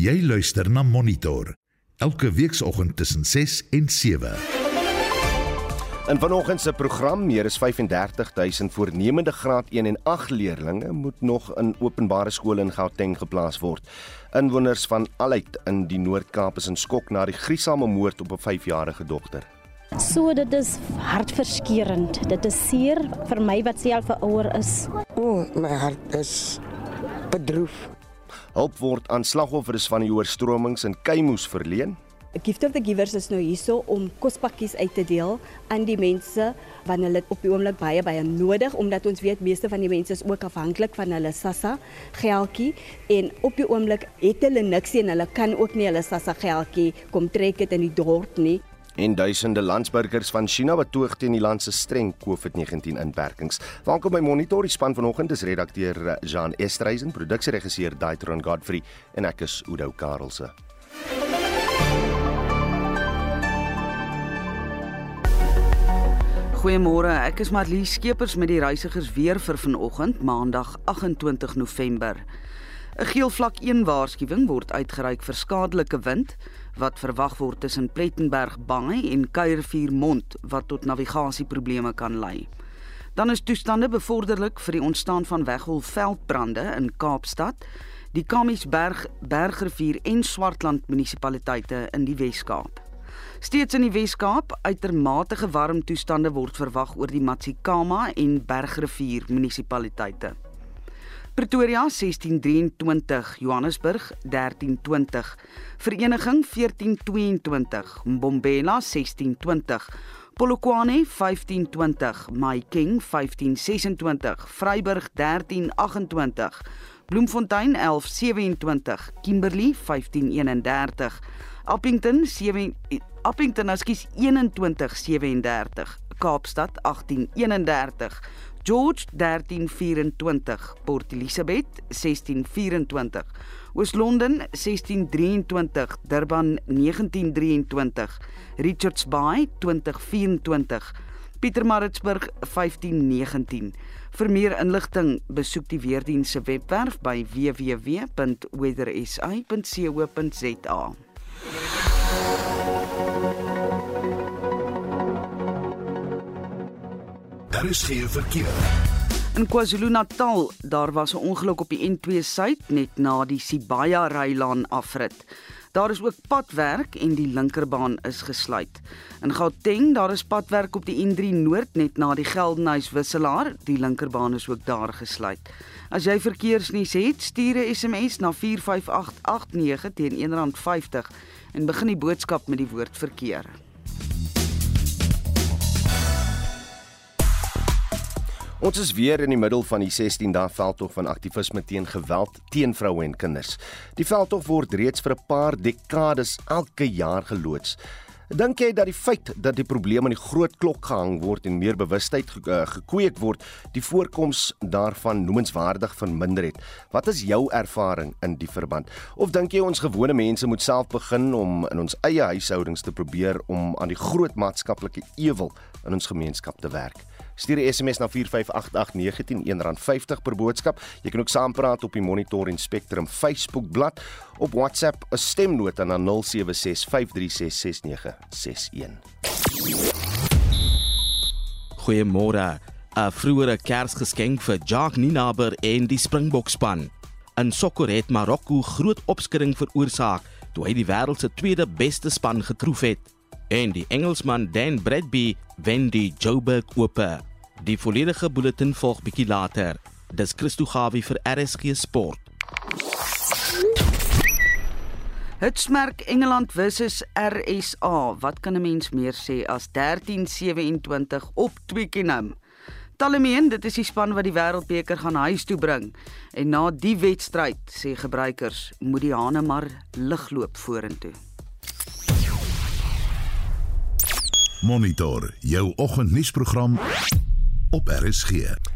Jy luister na Monitor elke weekoggend tussen 6 en 7. In vanoggend se program meer as 35000 voornemende graad 1 en 8 leerdlinge moet nog in openbare skole in Gauteng geplaas word. Inwoners van Aluit in die Noord-Kaap is in skok na die gruisame moord op 'n 5-jarige dogter. So dit is hartverskeurende. Dit is seer vir my wat self 'n ouer is. O, oh, my hart is bedroef. Hulp word aan slagoffers van die oorstromings in Keimoes verleen. Gift of the Givers is nou hierso om kospakkies uit te deel aan die mense wanneer hulle op die oomblik baie baie nodig omdat ons weet meeste van die mense is ook afhanklik van hulle SASSA geldjie en op die oomblik het hulle niks en hulle kan ook nie hulle SASSA geldjie kom trek dit in die dorp nie. En duisende landsburgers van China betoog teen die land se streng COVID-19 inperkings. Welkom by Monitor. Die span vanoggend is redakteur Jean Estreisen, produksieregisseur Daitron Godfrey en ek is Udo Karelse. Goeiemôre, ek is Marlie Skeepers met die reisigers weer vir vanoggend, Maandag 28 November. 'n Geel vlak 1 waarskuwing word uitgereik vir skadelike wind wat verwag word tussen Plettenberg Baai en Kuiervuur Mond wat tot navigasieprobleme kan lei. Dan is toestande bevorderlik vir die ontstaan van weggolfveldbrande in Kaapstad, die Kamiesberg, Bergrivier en Swartland munisipaliteite in die Wes-Kaap. Steeds in die Wes-Kaap, uitermate warm toestande word verwag oor die Matsikama en Bergrivier munisipaliteite. Pretoria 1623, Johannesburg 1320, Vereniging 1422, Mbombela 1620, Polokwane 1520, Mahikeng 1526, Vryburg 1328, Bloemfontein 1127, Kimberley 1531, Appington 7 Appington ekskuus 2137, Kaapstad 1831, George 1324, Port Elizabeth 1624, Oos-London 1623, Durban 1923, Richards Bay 2024, Pietermaritzburg 1519. Vir meer inligting, besoek die weerdiens se webwerf by www.weathersa.co.za. Daar is geen verkeer. In KwaZulu-Natal, daar was 'n ongeluk op die N2 suid net na die Sibaya Rylaan afrit. Daar is ook padwerk en die linkerbaan is gesluit. In Gauteng, daar is padwerk op die N3 Noord net na die Geldenhuys wisselaar, die linkerbaan is ook daar gesluit. As jy verkeersnuus het, stuur 'n SMS na 45889 teen R1.50 en begin die boodskap met die woord verkeer. Ons is weer in die middel van die 16 dae veldtog van aktivisme teen geweld teen vroue en kinders. Die veldtog word reeds vir 'n paar dekades elke jaar geloods. Dink jy dat die feit dat die probleem aan die groot klok gehang word en meer bewustheid ge gekweek word, die voorkoms daarvan noemenswaardig verminder het? Wat is jou ervaring in die verband? Of dink jy ons gewone mense moet self begin om in ons eie huishoudings te probeer om aan die groot maatskaplike ewel in ons gemeenskap te werk? Stuur 'n SMS na 4588919 R50 per boodskap. Jy kan ook saampraat op die Monitor en Spectrum Facebook bladsy op WhatsApp 'n stemnota na 0765366961. Goeiemôre. 'n Vroeëre Kersgeskenk vir Jacques Ninaber en die Springbok span. In sokker het Marokko groot opskudding veroorsaak toe hy die wêreld se tweede beste span getroof het. En die Engelsman Dan Bradby wen die Joburg Ope. Die volledige bulletin volg bietjie later. Dis Christo Gawie vir RSG Sport. Hitsmerk Engeland versus RSA. Wat kan 'n mens meer sê as 13-27 op Twickenham? Talemeen, dit is die span wat die Wêreldbeker gaan huis toe bring. En na die wedstryd, sê gebruikers, moet die hane maar ligloop vorentoe. Monitor jou oggendnuusprogram op RSG.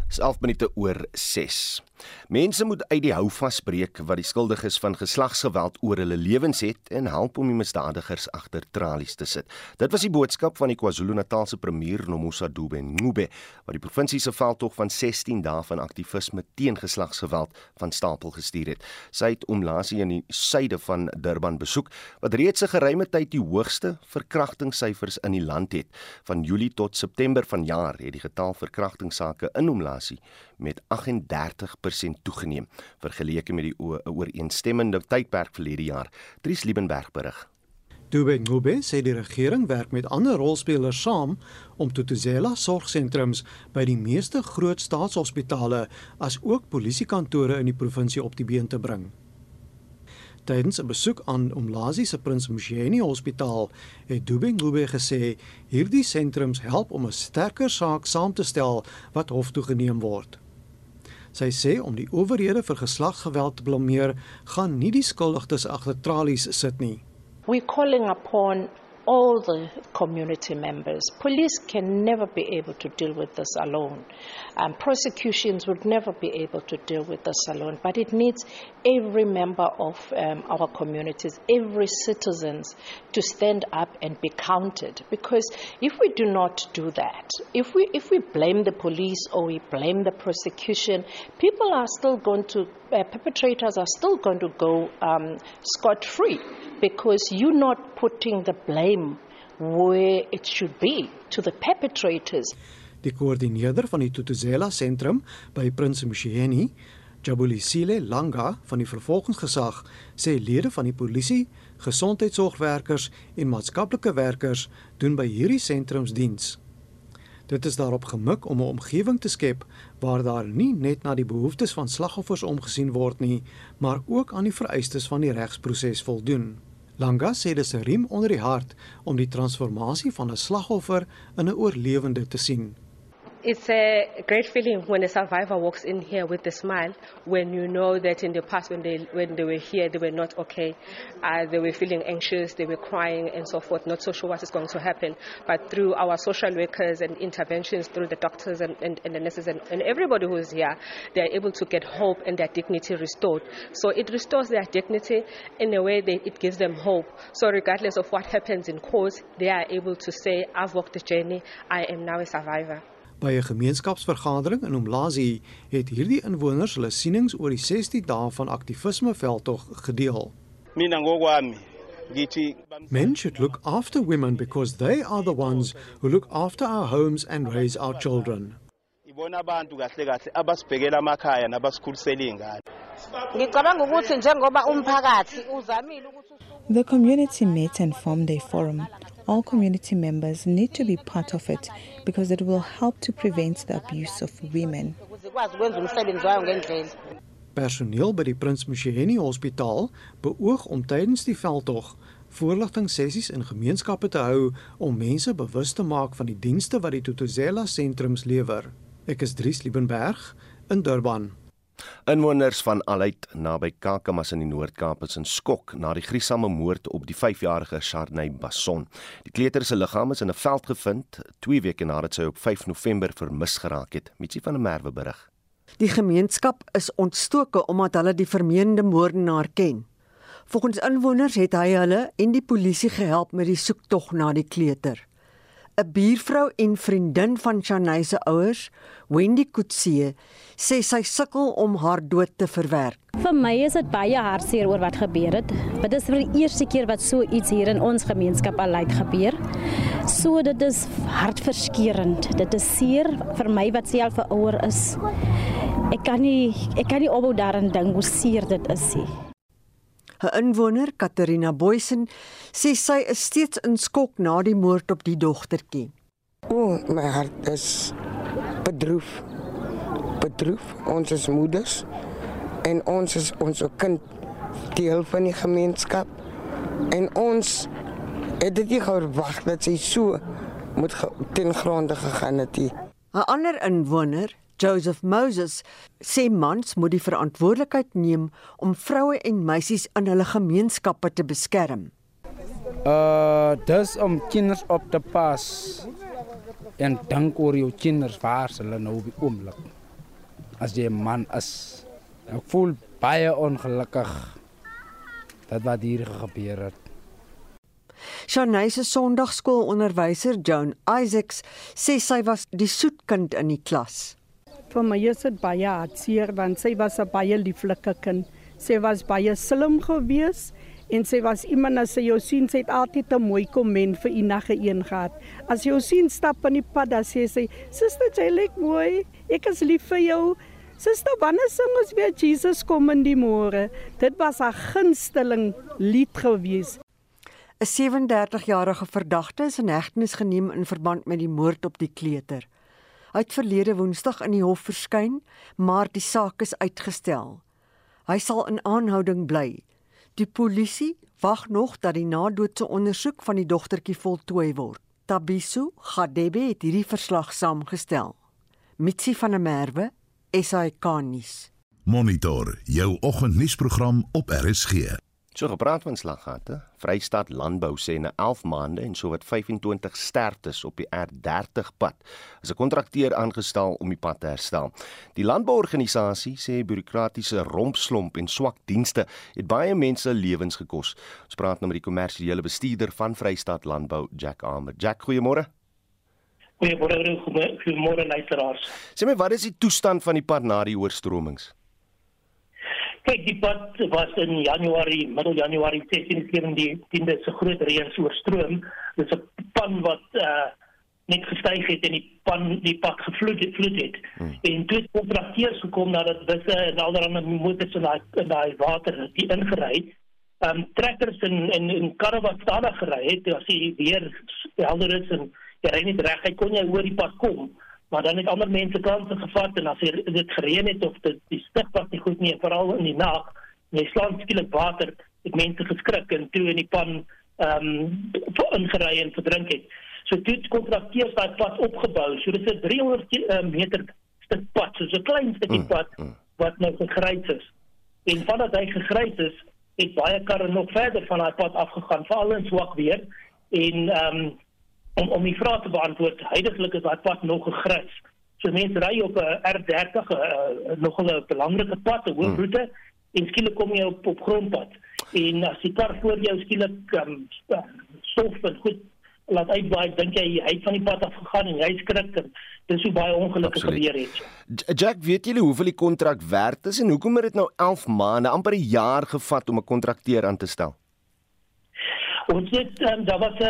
Dis 11 minute oor 6. Mense moet uit die hou vasbreek wat die skuldiges van geslagsgeweld oor hulle lewens het en help om die misdadigers agter tralies te sit. Dit was die boodskap van die KwaZulu-Natalse premier Nomusa Dube Ngube wat die provinsie se veldtog van 16 dae van aktivisme teen geslagsgeweld van stapel gestuur het. Sy het Omlasie in die suide van Durban besoek wat reeds 'n geruime tyd die hoogste verkrachtingssyfers in die land het. Van Julie tot September vanjaar het die getal verkrachtingssake in Omlasie met 38% toegeneem vergeleke met die ooreenstemmende tydperk verlede jaar. Dries Liebenberg berig. Dube Ngube sê die regering werk met ander rolspelers saam om Tutuzela sorgsentrums by die meeste groot staatshospitale as ook polisiekantore in die provinsie op die been te bring. Tydens 'n besoek aan Umlazi se Prins Msheni Hospitaal het Dube Ngube gesê hierdie sentrums help om 'n sterker saak saam te stel wat hof toe geneem word. Sy sê om die owerhede vir geslagsgeweld te blameer, gaan nie die skuldiges agter tralies sit nie. We calling upon all the community members. Police can never be able to deal with this alone. Um, prosecutions would never be able to deal with this alone. But it needs every member of um, our communities, every citizens to stand up and be counted. Because if we do not do that, if we, if we blame the police or we blame the prosecution, people are still going to, uh, perpetrators are still going to go um, scot-free because you're not putting the blame where it should be to the perpetrators. Die koördineerder van die Tutuzela sentrum by Prins Msheni, Jabulisile Langa van die vervolgingsgesag, sê lede van die polisie, gesondheidsorgwerkers en maatskaplike werkers doen by hierdie sentrums diens. Dit is daarop gemik om 'n omgewing te skep waar daar nie net na die behoeftes van slagoffers omgesien word nie, maar ook aan die vereistes van die regsproses voldoen. Langa sê dis 'n riem onder die hart om die transformasie van 'n slagoffer in 'n oorlewende te sien. It's a great feeling when a survivor walks in here with a smile. When you know that in the past, when they when they were here, they were not okay. Uh, they were feeling anxious, they were crying, and so forth. Not so sure what is going to happen. But through our social workers and interventions, through the doctors and, and, and the nurses and, and everybody who is here, they are able to get hope and their dignity restored. So it restores their dignity in a way that it gives them hope. So regardless of what happens in court, they are able to say, "I've walked the journey. I am now a survivor." By 'n gemeenskapsvergadering in Umlazi het hierdie inwoners hulle sienings oor die 16 dae van aktivisme veldtog gedeel. Mina ngokwami ngithi Men should look after women because they are the ones who look after our homes and raise our children. ibona abantu kahle kahle abasibhekela amakhaya nabasikhulisela ingane. Ngicabanga ukuthi njengoba umphakathi uzamile ukuthi The community met and formed a forum. All community members need to be part of it because it will help to prevent the abuse of women. Personeel by die Prins Msheni Hospitaal beoog om tydens die veldtog voorligtingsessies in gemeenskappe te hou om mense bewus te maak van die dienste wat die Tutuzela sentrums lewer. Ek is Dries Liebenberg in Durban. Inwoners van Aluit naby Kakamas in die Noord-Kaap is in skok na die gruisame moord op die 5-jarige Sharnay Basson. Die kleuter se liggaam is in 'n veld gevind 2 weke nadat sy op 5 November vermis geraak het. Mitsie van der Merwe berig. Die gemeenskap is ontstoke omdat hulle die vermeende moordenaar ken. Volgens inwoners het hy hulle en die polisie gehelp met die soektog na die kleuter. 'n Buurvrou en vriendin van Shanay se ouers, Wendy Kutse, sê sy sukkel om haar dood te verwerk. Vir my is dit baie hartseer oor wat gebeur het. Dit is vir die eerste keer wat so iets hier in ons gemeenskap al uit gebeur. So dit is hartverskeurende. Dit is seer vir my wat self 'n ouer is. Ek kan nie ek kan nie ophou daaraan dink hoe seer dit is nie. 'n Inwoner, Katerina Boysen, sê sy is steeds in skok na die moord op die dogtertjie. O, oh, my hart is bedroef. Bedroef. Ons is moeders en ons is ons kind deel van die gemeenskap en ons het dit nie verwag dat sy so moet ten gronde gegaan het nie. 'n Ander inwoner, Joseph Moses, sê mans moet die verantwoordelikheid neem om vroue en meisies in hulle gemeenskappe te beskerm. Uh dis om kinders op te pas en dink oor jou kinders waar hulle nou op die oomblik. As jy 'n man is Ek voel baie ongelukkig dat wat hier gebeur het. Shanay se Sondagskoolonderwyser Joan Isaacs sê sy was die soetkind in die klas. Vir my is dit baie hartseer want sy was 'n baie lieflike kind. Sy was baie slim geweest en sy was iemand as sy jou sien sy het altyd 'n mooi komment vir enige een gehad. As jy jou sien stap in die pad dan sê sy: "Suster, jy lyk mooi. Ek is lief vir jou." Suster, wanneer sing ons weer Jesus kom in die môre? Dit was 'n gunsteling lied geweest. 'n 37-jarige verdagte is in hegtenis geneem in verband met die moord op die kleuter. Hy het verlede Woensdag in die hof verskyn, maar die saak is uitgestel. Hy sal in aanhouding bly. Die polisie wag nog dat die nadoodse ondersoek van die dogtertjie voltooi word. Tabiso Gadebe het hierdie verslag saamgestel. Mitsi van der Merwe, SAK-nuus. Monitor jou oggendnuusprogram op RSG. So gepraat van slaggate, Vrystaat Landbou sê na 11 maande en sowat 25 sterftes op die R30 pad is 'n kontrakteur aangestel om die pad te herstel. Die landbouorganisasie sê bureaukratiese rompslomp en swak dienste het baie mense lewens gekos. Ons praat nou met die kommersiële bestuurder van Vrystaat Landbou, Jack Armer. Jack, goeiemôre. Goeiemôre, goeiemôre luisteraars. Sê my, wat is die toestand van die pad na die oorstromings? Kyk, die pad was in Januarie, middel Januarie 16 die tiende se groot reëns oorstroom. Dit is 'n pan wat uh net gestyg het en die pan die pad gevloed het, vloed het. Hmm. En toe het kontrakteurs gekom nadat busse en allerlei motors in daai in daai water die ingery het. Um trekkers en en en karre wat stadig gery het, as jy weer helder is en jy ry nie reg, hy kon jy oor die pad kom maar dan het ander mense kanse gevat en as dit gereën het of dit die stig was nie goed nie veral in die nag jy slaan skielik water het mense geskrik en toe in die pan ehm um, ingery en verdrink het. So toe het kontrakteurs daai pad opgebou. So dit is 'n 300 uh, meter stuk pad so 'n klein stukkie mm, pad mm. wat nou gegrys is. En vandat hy gegrys is het baie karre nog verder van daai pad afgegaan veral in swak weer en ehm um, om om die vraag te beantwoord, heidaglik is daai pad nog gegrys. So mense ry op 'n R30 uh, nog 'n belangrike pad, 'n hoofroete hmm. en skielik kom jy op op grondpad. En as die kar voor jou skielik um, stof en goed laat uitwaai, dink jy hy het van die pad af gegaan en hy skrik en dis hoe baie ongelukke gebeur het. Jack, weet julle hoeveel die kontrak werd is en hoekom het dit nou 11 maande, amper 'n jaar gevat om 'n kontrakteur aan te stel? Ons het um, daar was 'n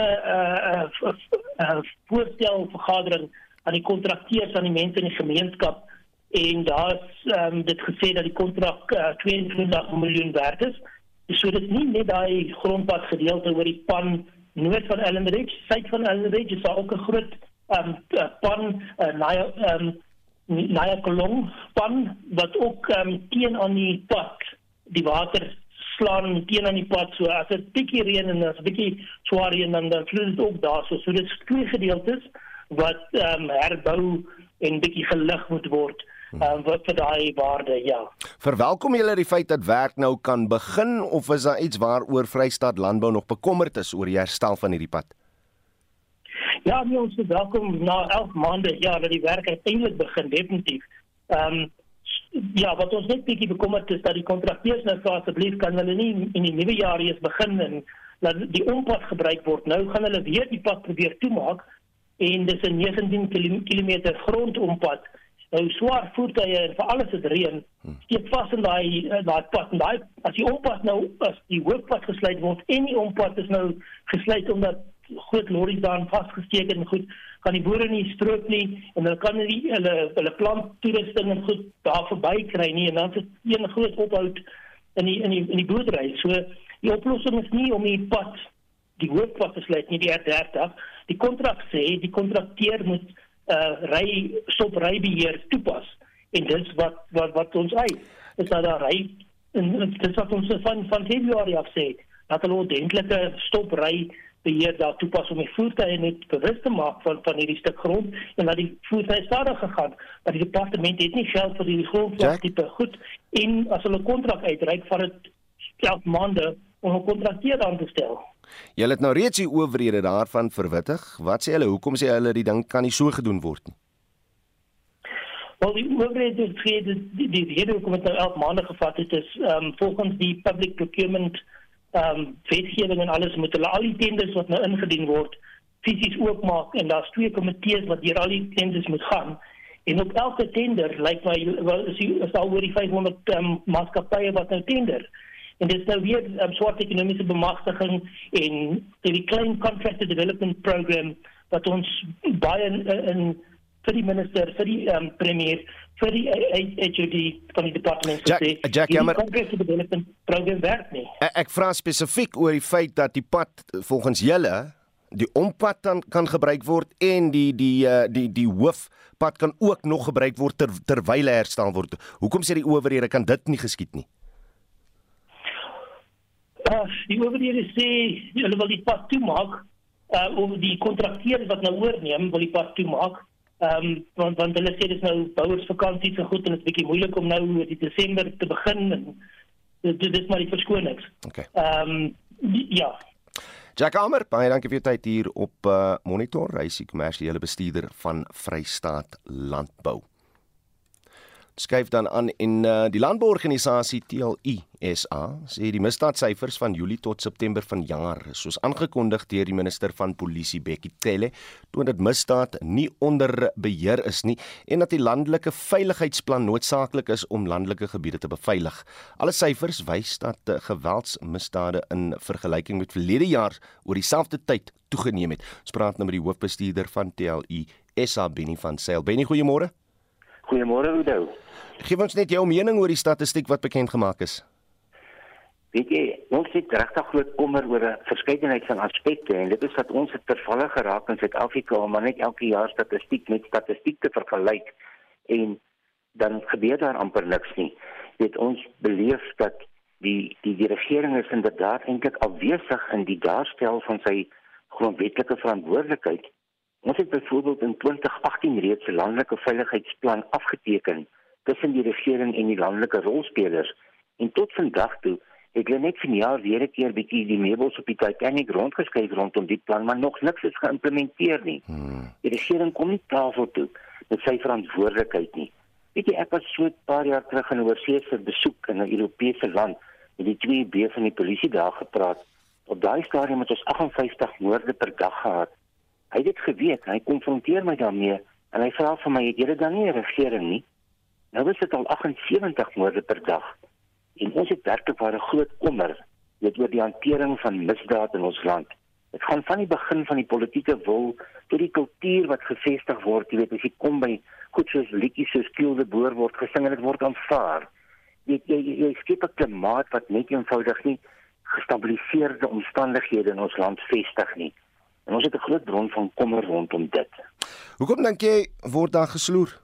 'n 'n voorstel vergadering aan die kontrakteurs aan die mense in die gemeenskap en daar's um, dit gesê dat die kontrak uh, 22 miljoen werd is. So dit nie net daai grondpad gedeelte oor die pan noord van Ellenridge, suid van Ellenridge is ook 'n groot um, pan uh, Naya um, Naya Kolong pan wat ook um, teen aan die pad die water slaan teen aan die pad. So as dit bietjie reën en as bietjie swaar reën dan dan vloei dit ook daar. So so dit is twee gedeeltes wat ehm um, herbou en bietjie gelig moet word um, wat vir daai waarde ja. Verwelkom julle die feit dat werk nou kan begin of is daar iets waaroor Vrystaat Landbou nog bekommerd is oor die herstel van hierdie pad? Ja, nee, ons is welkom na 11 maande ja dat die werk uiteindelik begin definitief. Ehm um, ja, wat ons net bietjie bekommerd is dat die kontrakteurs nou vra asseblief kan hulle nie in die nuwe jaar eers begin en dat die ompad gebruik word. Nou gaan hulle weer die pad probeer toemaak en dis 'n 19 km grondompad. Nou swaar voertuie en vir alles het reën steek vas in daai daai pad en daai as die ompad nou as die hoofpad gesluit word en die ompad is nou gesluit omdat groot lorries daar vasgesteek en goed kan die boere nie stroop nie en hulle kan nie hulle hulle plant toerusting en goed daar verby kry nie en dan is een groot ophoud in die in die in die boerdery. So die oplossing is nie om die pad die hoofpad te sluit nie die R30. Die kontrak sê die kontrakteur moet uh ry stop ry beheer toepas en dis wat wat wat ons uit is dat daar ry en dit wat ons van van Februarie af sê dat hulle ordentlike stop ry beheer daar toepas om die voertuie net bewus te maak van van hierdie stuk grond en dat die voertuie stadig gegaan dat die departement het nie geld vir die grondvlak tipe goed en as hulle kontrak uitreik van dit 11 maande om 'n kontrakteur aan te stel. Jy het nou reeds die owerhede daarvan verwittig. Wat sê hulle? Hoekom sê hulle die ding kan nie so gedoen word nie? Wel die owerheid het gesê dat die die rede hoekom dit nou 11 maande gevat het is ehm um, volgens die public procurement ehm um, wetgewing en alles moet hulle al die tenders wat nou ingedien word fisies oopmaak en daar's twee komitees wat deur al die tenders moet gaan. En op elke tender lyk my wel is is al oor die 500 um, maatskappye wat nou tender. En dit is nou weer 'n um, soort ekonomiese bemagtiging en die klein contractor development program wat ons baie in, in vir die minister, vir die um, premier, vir die HOD van die departement Jack, sê, Jack, die jammer. Congress Development Program werk nie. Ek, ek vra spesifiek oor die feit dat die pad volgens julle die ompad dan kan gebruik word en die die uh, die die hoofpad kan ook nog gebruik word ter, terwyl herstel word. Hoekom sê die owerhede kan dit nie geskied nie? Uh, die owerhede sê hulle wil die pad toemaak uh om die kontrakteurs wat nou oorneem wil die pad toemaak. Ehm um, want want hulle sê dis nou bouersvakansies en goed en dit is bietjie moeilik om nou in Desember te begin en dit dit is maar die verskonings. Okay. Ehm um, ja. Jack Amer, baie dankie vir jou tyd hier op uh, Monitor, hy is die kommersiële bestuurder van Vrystaat Landbou. Skryf dan aan in uh, die landbouorganisasie TLU SA sê die misdaadsyfers van Julie tot September vanjaar soos aangekondig deur die minister van polisie Bekkie Cele toon dat misdaad nie onder beheer is nie en dat die landelike veiligheidsplan noodsaaklik is om landelike gebiede te beveilig. Alle syfers wys dat uh, geweldsmisdade in vergelyking met verlede jaar oor dieselfde tyd toegeneem het. Ons praat nou met die hoofbestuurder van TLU SA Benny van Sail. Benny, goeiemôre. Goeiemôre Oudo. Gee ons net jou mening oor die statistiek wat bekend gemaak is. Weet jy, ons het regtig groot kommer oor 'n verskeidenheid van aspekte en dit is dat ons het tervalle geraak in Suid-Afrika om net elke jaar statistiek met statistiek te vergelyk en dan gebeur daar amper niks nie. Dit ons beleef dat die die die regering is inderdaad eintlik afwesig in die daarstel van sy grondwetlike verantwoordelikheid. Ons het byvoorbeeld in 2018 reeds 'n landelike veiligheidsplan afgeteken tussen die regering en die landelike rolspelers en tot vandag toe het hulle net vanjaar weer 'n keer bietjie die meubels op die Titanic rondgeskuif rondom die plan maar nog niks is geïmplementeer nie. Hmm. Die regering kom nie tafel toe met sy verantwoordelikheid nie. Weet jy ek was so 'n paar jaar terug in 'n oorsese besoek in 'n Europese land met die twee B van die polisie daar gepraat. Op daai stadium het ons 58 moorde per dag gehad. Hy het dit geweet, hy konfronteer my daarmee en hy vra vir my het julle dan nie 'n regering nie? Nou is dit al 78 moorde per dag. En ons het werklik waar 'n groot kommer weet oor die hantering van misdaad in ons land. Dit gaan van die begin van die politieke wil tot die kultuur wat gevestig word, jy weet as jy kom by goed soos liedjies soos Kiel de Boer word gesing en dit word aanvaar. Jy jy, jy, jy skep 'n klimaat wat net eenvoudig nie gestabiliseerde omstandighede in ons land vestig nie. En ons het 'n groot bron van kommer rondom dit. Hoekom dink jy word daar gesloer?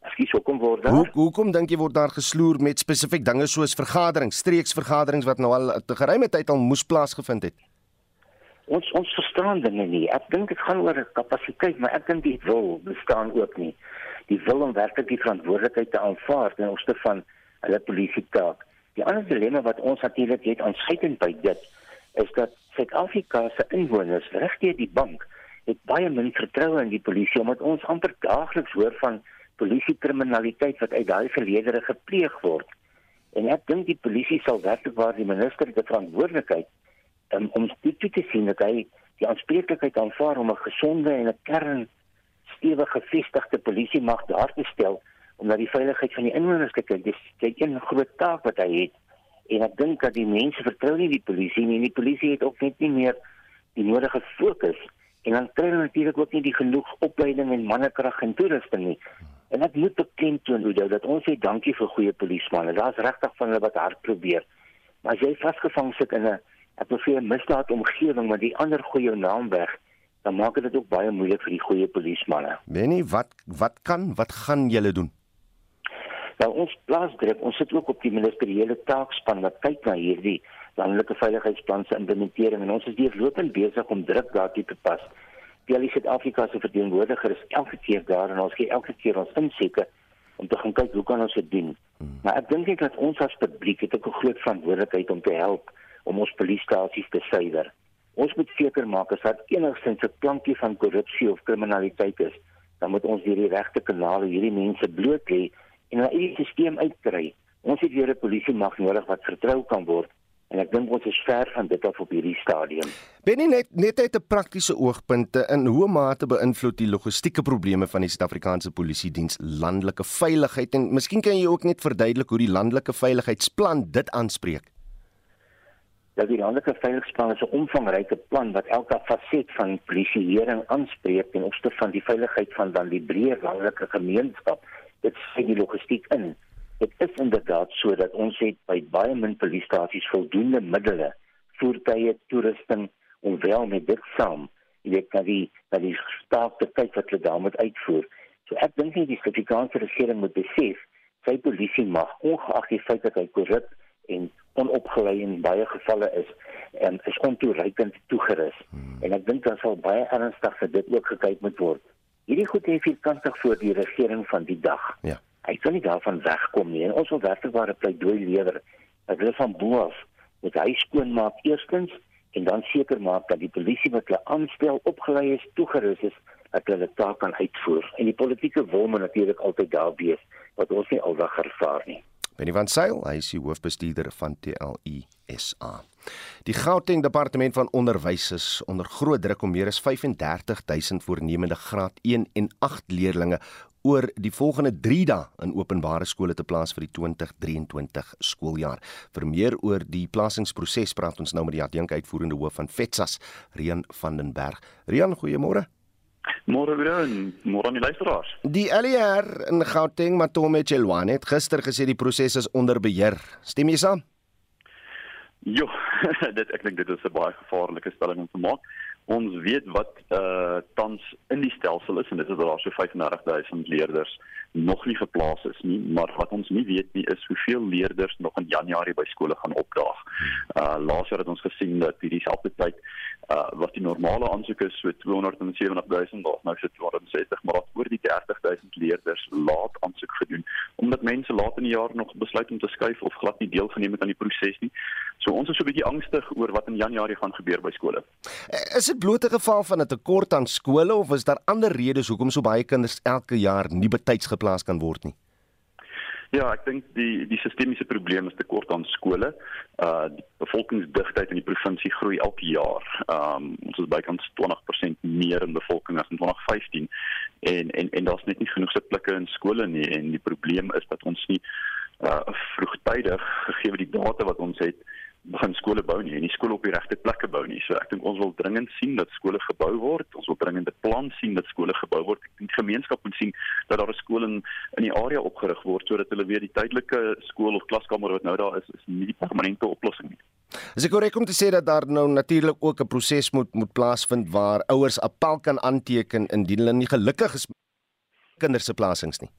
Ekskuus, hoekom word daar? Hoe hoekom dink jy word daar gesloer met spesifiek dinge soos vergaderings, streeksvergaderings wat nou al te geruime tyd al moes plaasgevind het? Ons ons verstaan dinge nie. Ek dink dit gaan oor kapasiteit, maar ek dink die wil bestaan ook nie. Die wil om werklik die verantwoordelikheid te aanvaar ten opsigte van hulle polisie taak. Die ander dilemma wat ons natuurlik het aansluitend by dit is dat Suid-Afrika se inwoners regdeur die bank het baie min vertroue in die polisie omdat ons amper daagliks hoor van polisiekriminaliteit wat uit daai verledere gepleeg word. En ek dink die polisie sal werklik waar die minister die verantwoordelikheid um, om dit te sien dat hy die aanspreeklikheid aanvaar om 'n gesonde en 'n kern stewige gevestigde polisie mag daar te stel om na die veiligheid van die inwoners te kyk. Dit een groot taak wat hy het. En ek dink dat die mense vertrou nie die polisie nie. Die polisie het ook net nie meer die nodige fokus en dan kry hulle natuurlik ook nie die genoeg opleiding en mannekrag en toerusting nie. En ek moet beklemtoon hoe dat ons sê dankie vir goeie polismanne. Daar's regtig van hulle wat hard probeer. Maar as jy vasgevang sit in 'n ek wil sê 'n misdaad omgewing waar die ander gooi jou naam weg, dan maak dit ook baie moeilik vir die goeie polismanne. Benny, wat wat kan wat gaan julle doen? Nou ons plaasdruk, ons sit ook op die ministeriële taakspan wat kyk na hierdie landelike veiligheidsplan se implementering en ons is deurlopend besig om druk daartoe te pas. PLI Suid-Afrika se verteenwoordiger is elke keer daar en ons gee elke keer ons insette om te gaan kyk hoe kan ons dit doen. Hmm. Maar ek dink net dat ons as publiek het ook 'n groot verantwoordelikheid om te help om ons polisiestasies te suiwer. Ons moet seker maak as daar enigstens 'n klankie van korrupsie of kriminaliteit is, dan moet ons deur die regte kanale hierdie mense bloot lê en na hierdie stelsel uitkry. Ons het weer 'n polisie mag nodig wat vertrou kan word en ek dink ons is ver van dit af op hierdie stadium. Benny net net uit 'n praktiese oogpunt in hoe mate beïnvloed die logistieke probleme van die Suid-Afrikaanse Polisie diens landelike veiligheid en miskien kan jy ook net verduidelik hoe die landelike veiligheidsplan dit aanspreek dat die landelike veiligheidsplan is 'n omvangryke plan wat elke faset van polisieering aanspreek en opstel van die veiligheid van dan die breë landelike gemeenskap. Dit sê die logistiek in. Dit is inderdaad so dat ons het by baie min polisiestasies voldoende middele, voertuie, toerusting om wel met dit saam, jy weet dat die dat die staat te kyk wat hulle daar moet uitvoer. So ek dink nie die Suid-Afrikaanse regering moet besef sy polisie mag ongeag die feit dat hy korrup en onopgelei in baie gevalle is en is ontoereikend toegerus. Hmm. En ek dink daar sal baie ernstig vir dit ook gekyk moet word. Hierdie goed het veel kantig voor die regering van die dag. Ja. Hy kan nie daarvan wegkom nie. En ons wil werklikware pleidooi lewer. Dat hulle van bo af moet hy skoon maak eerstens en dan seker maak dat die polisie wat hulle aanstel opgelei is, toegerus is dat hulle taak kan uitvoer. En die politieke wil moet natuurlik altyd daar wees wat ons nie aldag ervaar nie. Benny van Sail, hy is die hoofbestuurder van TLI SA. Die Gauteng Departement van Onderwys is onder groot druk om meer as 35000 voornemende graad 1 en 8 leerdlinge oor die volgende 3 dae in openbare skole te plaas vir die 2023 skooljaar. Vir meer oor die plasingsproses praat ons nou met die adjunk uitvoerende hoof van FETSAS, Rian van den Berg. Rian, goeiemôre. Môre weer môre aan die luisteraars. Die LER in Gauteng Matome Chelwane het gister gesê die proses is onder beheer. Stem jy saam? Jo, dit ek dink dit is 'n baie gevaarlike stelling om te maak. Ons weet wat uh tans in die stelsel is en dit is daar so 35000 leerders nog nie geplaas is nie, maar wat ons nie weet nie is hoeveel leerders nog in Januarie by skole gaan opdaag. Uh laas jaar het ons gesien dat hierdie selfde tyd uh wat die normale aansoeke is so 270000 daar nou so 260 maar daar oor die 30000 leerders laat aansoek gedoen omdat mense laat in die jaar nog besluit om te skuif of glad nie deelgeneem het aan die proses nie. So ons is so 'n bietjie angstig oor wat in Januarie gaan gebeur by skole. Eh, is dit bloot 'n geval van 'n tekort aan skole of is daar ander redes hoekom so baie kinders elke jaar nie betyds geplaas kan word nie? Ja, ek dink die die sistemiese probleem is tekort aan skole. Uh die bevolkingsdigtheid in die provinsie groei elke jaar. Um ons is bykans 20% meer in bevolking as in 2015 en en en daar's net nie genoeg se plekke in skole nie en die probleem is dat ons nie uh vroegtydig gegee die data wat ons het begin skole bou nie en nie skole op die regte plekke bou nie. So ek dink ons wil dringend sien dat skole gebou word. Ons wil dringend 'n plan sien dat skole gebou word. Die gemeenskap moet sien dat daar 'n skool in in die area opgerig word sodat hulle weer die tydelike skool of klaskamer wat nou daar is, is nie die permanente oplossing nie. Is ek korrek om te sê dat daar nou natuurlik ook 'n proses moet moet plaasvind waar ouers appel kan aanteken indien hulle nie gelukkig is kinders se plasings nie?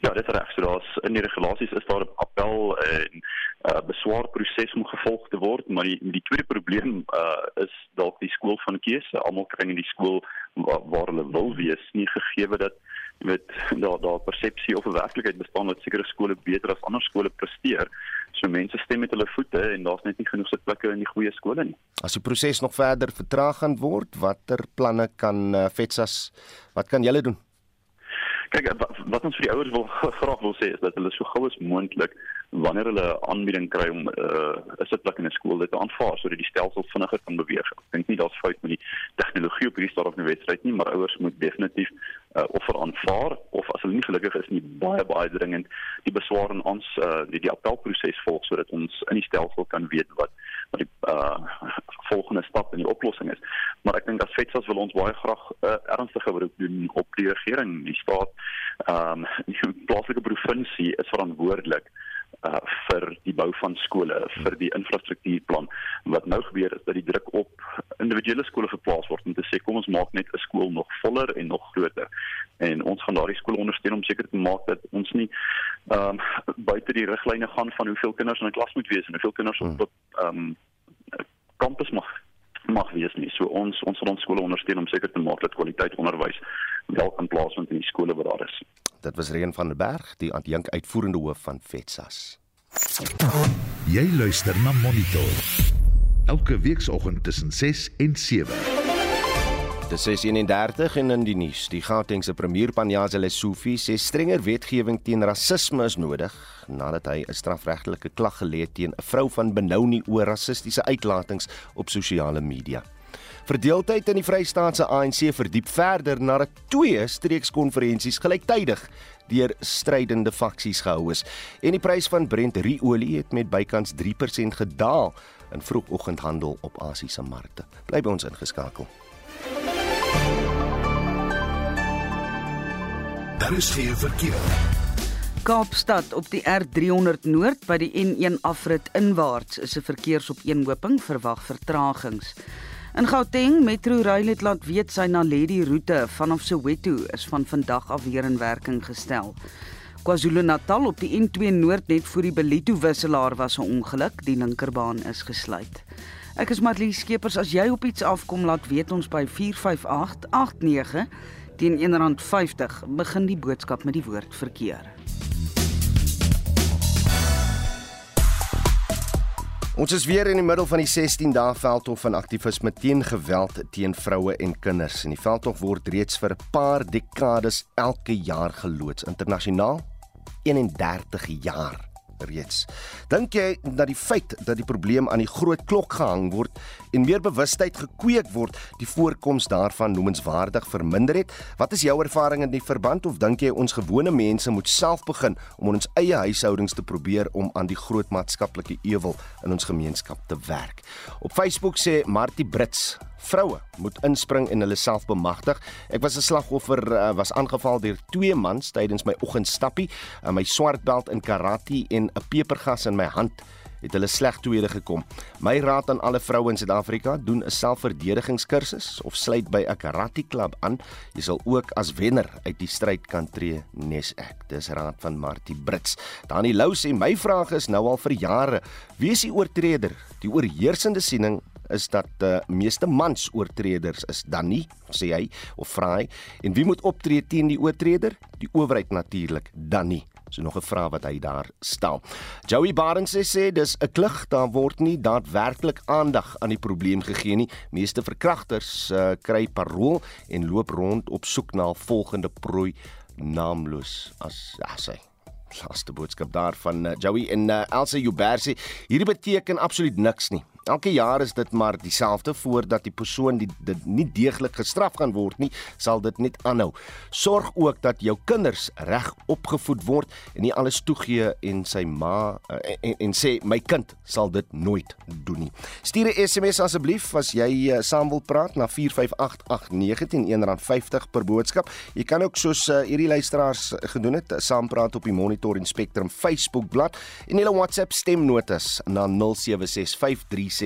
Ja, dit is reg. So daar's in die regulasies is daar 'n appel en uh beswaarproses om gevolg te word, maar die die tweede probleem uh is dalk die skool van keuse. Almal kry in die skool waar, waar hulle wil wees, nie gegee dat met daar daar persepsie of 'n werklikheid bestaan dat sekere skole beter as ander skole presteer. So mense stem met hulle voete en daar's net nie genoeg sitplekke in die goeie skole nie. As die proses nog verder vertraag gaan word, watter planne kan uh, FETSAS wat kan julle doen? Kyk wat ons vir die ouers wil graag wil sê is dat hulle so gou as moontlik wanneer hulle 'n aanbieding kry om uh, 'n uh, sitplek in 'n skool dit te aanvaar sodat die stelsel vinniger kan beweeg. Ek dink nie daar's fout met die tegnologie op hierdie stadium van die wedstryd nie, maar ouers moet definitief uh, offer aanvaar of as hulle nie gelukkig is nie baie baie dringend die beswaar in ons uh, die, die appelproses volg sodat ons in die stelsel kan weet wat wat die uh, volgende stap in die oplossing is. Maar ek dink as FETSAS wil ons baie graag 'n uh, ernstige beroep doen op die regering, die staat, ehm um, die plaaslike provinsie is verantwoordelik uh vir die bou van skole, vir die infrastruktuurplan. Wat nou gebeur is dat die druk op individuele skole geplaas word om te sê kom ons maak net 'n skool nog voller en nog groter. En ons gaan daardie skole ondersteun om seker te maak dat ons nie ehm um, buite die riglyne gaan van hoeveel kinders in 'n klas moet wees en hoeveel kinders op ehm um, kampus mag mag wees nie. So ons ons sal ons skole ondersteun om seker te maak dat kwaliteit onderwys wel kan plaasvind in die skole wat daar is. Dit was Reen van der Berg, die adjunk uitvoerende hoof van FETSAS. Jy luister na Monitor. Elke weekoggend tussen 6 en 7. Dit is 31 en in die nuus. Die Gautengse premier Panyaza Lesufi sê strenger wetgewing teen rasisme is nodig nadat hy 'n strafregtelike klag gelê het teen 'n vrou van Benoni oor rassistiese uitlatings op sosiale media. Verdeeldheid in die Vrystaatse ANC verdiep verder nadat twee streekskonferensies gelyktydig deur strydende faksies gehou is en die prys van Brent olie het met bykans 3% gedaal in vroegoggendhandel op Asiëse markte. Bly by ons ingeskakel. Daar is geen verkeer. Kaapstad op die R300 Noord by die N1 afrit inwaarts is 'n verkeersopeenhoping verwag vertragings. In Gauteng Metro Rail het laat weet sy Naledi roete vanaf Soweto is van vandag af weer in werking gestel. KwaZulu-Natal op die N2 Noord net voor die Belito wisselaar was 'n ongeluk, die linkerbaan is gesluit. Ek is Matlie Skeepers as jy op iets afkom laat weet ons by 45889 teen R1.50 begin die boodskap met die woord verkeer. Ons is weer in die middel van die 16 dae veldtog van aktivisme teen geweld teen vroue en kinders. En die veldtog word reeds vir 'n paar dekades elke jaar geloods internasionaal 31 jaar reeds. Dink jy dat die feit dat die probleem aan die groot klok gehang word en meer bewustheid gekweek word, die voorkoms daarvan noemenswaardig verminder het? Wat is jou ervaring in die verband of dink jy ons gewone mense moet self begin om in ons eie huishoudings te probeer om aan die groot maatskaplike ewel in ons gemeenskap te werk? Op Facebook sê Martie Brits Vroue moet inspring en hulle self bemagtig. Ek was 'n slagoffer uh, was aangeval deur twee mans tydens my oggendstappie. Uh, my swartbeld in karate en 'n pepergas in my hand het hulle sleg tweede gekom. My raad aan alle vroue in Suid-Afrika, doen 'n selfverdedigingskursus of sluit by 'n karate klub aan. Jy sal ook as wenner uit die stryd kan tree, nes ek. Dis raad van Martie Brits. Dani Lou sê my vraag is nou al vir jare, wie is die oortreder? Die oorheersende siening is dat die uh, meeste mans oortreders is dan nie sê hy of vra hy en wie moet optree teen die oortreder? Die owerheid natuurlik dan nie. So nog 'n vraag wat hy daar stel. Joey Barnes sê, sê dis 'n klug daar word nie daadwerklik aandag aan die probleem gegee nie. Meeste verkragters uh, kry parol en loop rond op soek na volgende prooi naamloos as ja sê laaste boodskap daar van uh, Joey en uh, Elsa Ubersi hierdie beteken absoluut niks nie Elke jaar is dit maar dieselfde voordat die persoon die dit nie deeglik gestraf gaan word nie, sal dit net aanhou. Sorg ook dat jou kinders reg opgevoed word en nie alles toegee en sy ma uh, en, en sê my kind sal dit nooit doen nie. Stuur 'n SMS asseblief as jy uh, saam wil praat na 45889 R1.50 per boodskap. Jy kan ook soos uh, hierdie luisteraars gedoen het, saam praat op die Monitor en Spectrum Facebook bladsy en hulle WhatsApp stemnotas na 0765 0765366961.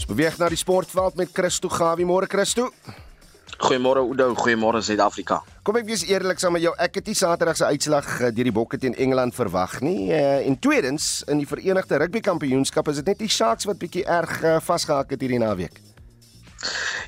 Ons beweeg na die sportveld met Christo Gawie. Môre Christo. Goeiemôre Oudo, goeiemôre Suid-Afrika. Kom ek wees eerlik saam met jou. Ek het nie Saterdag se uitslag eh, deur die Bokke teen Engeland verwag nie. Uh, en tweedens, in die Verenigde Rugby Kampioenskap is dit net die Sharks wat bietjie erg uh, vasgehak het hierdie naweek.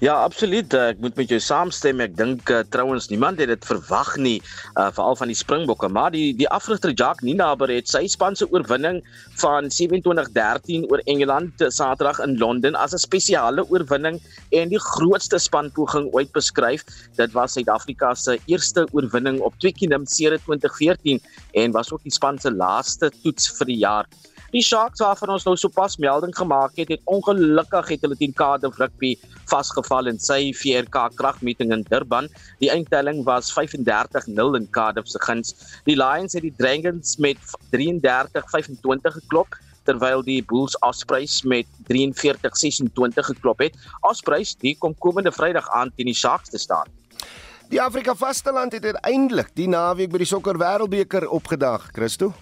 Ja, absoluut. Ek moet met jou saamstem. Ek dink uh, trouens niemand het dit verwag nie, uh, veral van die Springbokke, maar die die afrigter Jack Ninaber het sy span se oorwinning van 27-13 oor Engeland Saterdag in Londen as 'n spesiale oorwinning en die grootste spanpoging ooit beskryf. Dit was Suid-Afrika se eerste oorwinning op Twickenham sedert 2014 en was ook die span se laaste toets vir die jaar. Die Sharks waarvan ons nou sopas melding gemaak het, het ongelukkig het hulle teen Cardiff Rugby vasgeval in sy VRK kragmeting in Durban. Die eindtelling was 35-0 in Cardiff se guns. Die Lions het die Dragons met 33-25 geklop terwyl die Bulls Ospreys met 43-26 geklop het. Ospreys die kom komende Vrydag aan teen die Sharks te staan. Die Afrika vasteland het uiteindelik die naweek by die sokker wêreldbeker opgedag, Christo.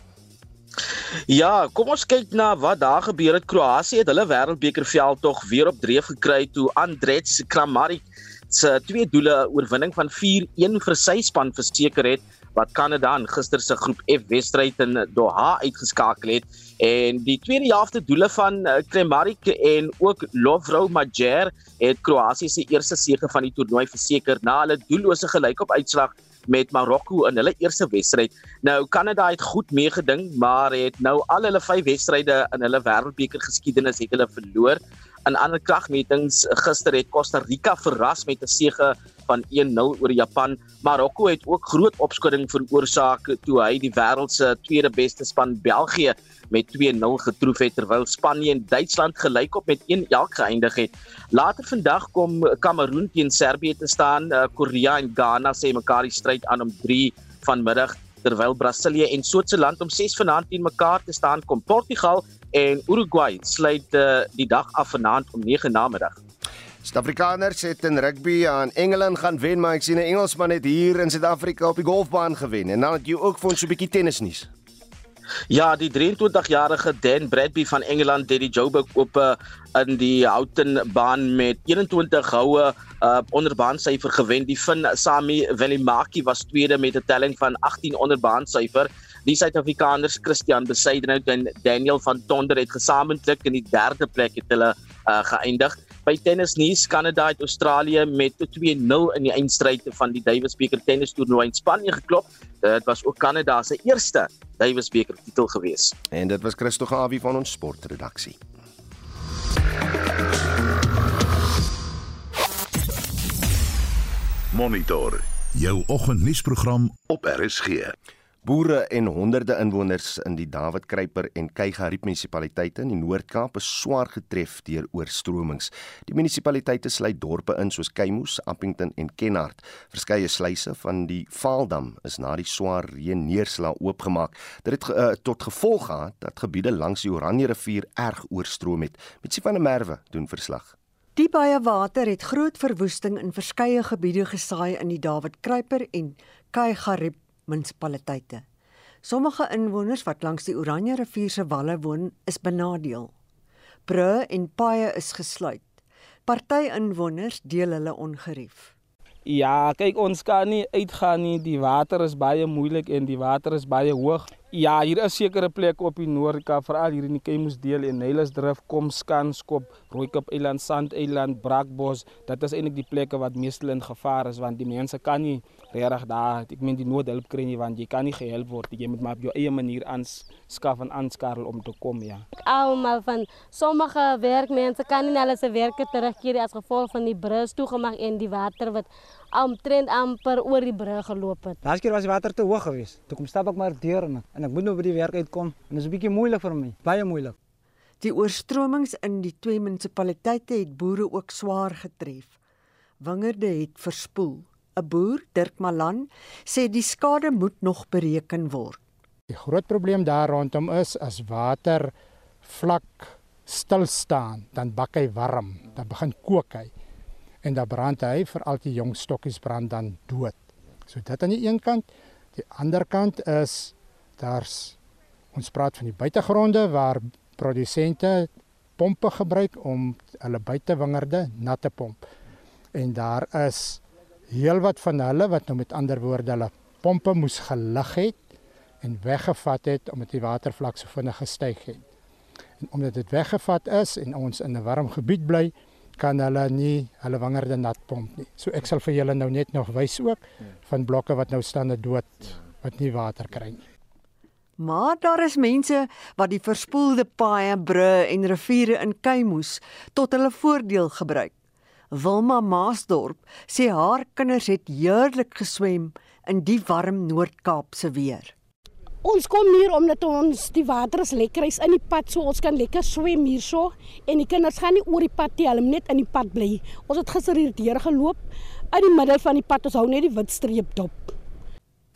Ja, kom ons kyk na wat daar gebeur het. Kroasie het hulle wêreldbekerveld tog weer op dreef gekry toe Andrej Kramaric se twee doele oorwinning van 4-1 vir sy span verseker het wat Kanada in gister se groep F wedstryd in Doha uitgeskakel het en die tweede helfte doele van eh, Kramaric en ook Lovro Majer het Kroasie se eerste sege van die toernooi verseker na hulle doellose gelykop uitslag met Marokko in hulle eerste wedstryd. Nou Kanada het goed meegeding, maar het nou al hulle vyf wedstryde in hulle wêreldbeker geskiedenis het hulle verloor. In ander kragmetings gister het Costa Rica verras met 'n sege van 1-0 oor Japan. Marokko het ook groot opskudding veroorsaak toe hy die wêreld se tweede beste span België met 2-0 getroof het terwyl Spanje en Duitsland gelykop met 1-1 geëindig het. Later vandag kom Kameroen teen Servië te staan. Uh, Korea en Ghana sê mekaar die stryd aan om 3 vanmiddag terwyl Brasilië en Switserland om 6 vanaand teen mekaar te staan kom Portugal en Uruguay sluit uh, die dag af vanaand om 9 namiddag. Suid-Afrikaners het in rugby aan Engeland gaan wen, maar ek sien 'n Engelsman het hier in Suid-Afrika op die golfbaan gewen. En dan het jy ook vir ons so 'n bietjie tennisnuus. Ja, die 23-jarige Dan Bradby van Engeland het die Joburg Ope in die Houghton baan met 21 houe uh onderbaansyfer gewen. Die Fin Sami Velimaki was tweede met 'n telling van 18 onderbaansyfer. Die Suid-Afrikaners Christian Besaidnout en Daniel van Tonder het gesamentlik in die derde plek het hulle uh geëindig. By tennis nuus Kanada het Australië met 2-0 in die eindstryd van die Davis beker tennis toernooi in Spanje geklop. Dit was ook Kanada se eerste Davis beker titel gewees. En dit was Christo Gawie van ons sportredaksie. Monitor jou oggendnuusprogram op RSG. Boere en honderde inwoners in die Dawid Kruiper en Keigerriep munisipaliteite in die Noord-Kaap is swaar getref deur oorstromings. Die munisipaliteite sluit dorpe in soos Keimoes, Appington en Kenhardt. Verskeie sluise van die Vaaldam is na die swaar reën neerslag oopgemaak. Dit het uh, tot gevolg gehad dat gebiede langs die Oranje rivier erg oorstroom het. Mitsie van der Merwe doen verslag. Die baie water het groot verwoesting in verskeie gebiede gesaai in die Dawid Kruiper en Keigerriep munisipaliteite. Sommige inwoners wat langs die Oranje rivier se walle woon, is benadeel. Brûe en paaie is gesluit. Party inwoners deel hulle ongerief. Ja, kyk ons kan nie uitgaan nie. Die water is baie moeilik en die water is baie hoog. Ja, hier is sekere plekke op die Noord-Kaap, veral hier in die Kemusdeel en Nylesdrif, Komskanskop, Rooikop Eiland, Sand Eiland, Brakbos. Dit is eintlik die plekke wat meestal in gevaar is want die mense kan nie regtig daar, ek meen die noodhulp kry nie want jy kan nie gehelp word. Jy moet maar op jou eie manier aanskaf en aanskarrel om te kom, ja. Almal van sommige werkmense kan nie hulle se werke terugkeer as gevolg van die brug toegemaak en die water wat omtrent amper oor die brug geloop het. Laas keer was die water te hoog geweest. Toe kom stap ek maar deur en, en ek moet nou by die werk uitkom en dit is 'n bietjie moeilik vir my, baie moeilik. Die oorstromings in die twee munisipaliteite het boere ook swaar getref. Wingerde het verspoel. 'n Boer, Dirk Malan, sê die skade moet nog bereken word. Die groot probleem daar rondom is as water vlak stil staan, dan bak hy warm, dan begin kook hy en dan brand hy vir al die jong stokkies brand dan dood. So dit aan die een kant, die ander kant is daar's ons praat van die buitegronde waar produsente pompe gebruik om hulle buitewingerde nat te pomp. En daar is heelwat van hulle wat nou met ander woorde hulle pompe moes gelig het en weggevat het omdat die watervlak so vinnig gestyg het. En omdat dit weggevat is en ons in 'n warm gebied bly, kan hulle nie hulle wingerde nat pomp nie. So ek sal vir julle nou net nog wys ook van blokke wat nou staan dood wat nie water kry nie. Maar daar is mense wat die verspoelde paaie, brûe en riviere in Keimoes tot hulle voordeel gebruik. Wilma Maasdorp sê haar kinders het heerlik geswem in die warm Noord-Kaapse weer. Ons kom hier omdat ons die water is lekker is in die pad so ons kan lekker swem hierso en die kinders gaan nie oor die pad nie, hulle net in die pad bly. Ons het gister hier deur geloop uit die middel van die pad, ons hou net die wit streep dop.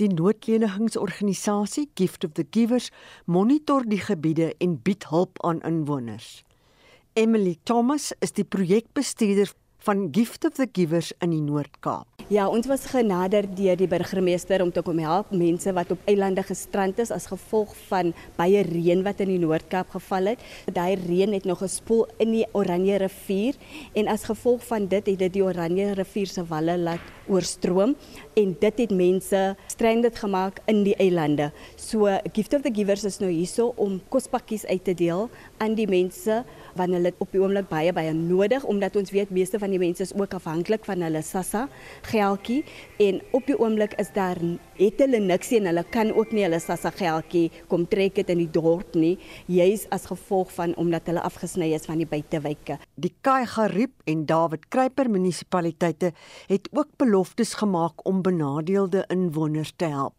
Die noodlenigingsorganisasie Gift of the Givers monitor die gebiede en bied hulp aan inwoners. Emily Thomas is die projekbestuurder van Gift of the Givers in die Noord-Kaap. Ja, ons was genader deur die burgemeester om te kom help mense wat op eilande gestrand is as gevolg van baie reën wat in die Noord-Kaap geval het. Daai reën het nog gespoel in die Oranje rivier en as gevolg van dit het dit die Oranje rivier se walle laat oorstroom en dit het mense stranded gemaak in die eilande. So Gift of the Givers is nou hierso om kospakkies uit te deel aan die mense wanneer hulle op die oomblik baie baie nodig omdat ons weet meeste van die mense is ook afhanklik van hulle SASSA geldjie en op die oomblik is daar het hulle niks en hulle kan ook nie hulle SASSA geldjie kom trek dit in die dorp nie juis as gevolg van omdat hulle afgesny is van die buitewyke. Die Kaigarip en David Kruiper munisipaliteite het ook beloftes gemaak om benadeelde inwoners te help.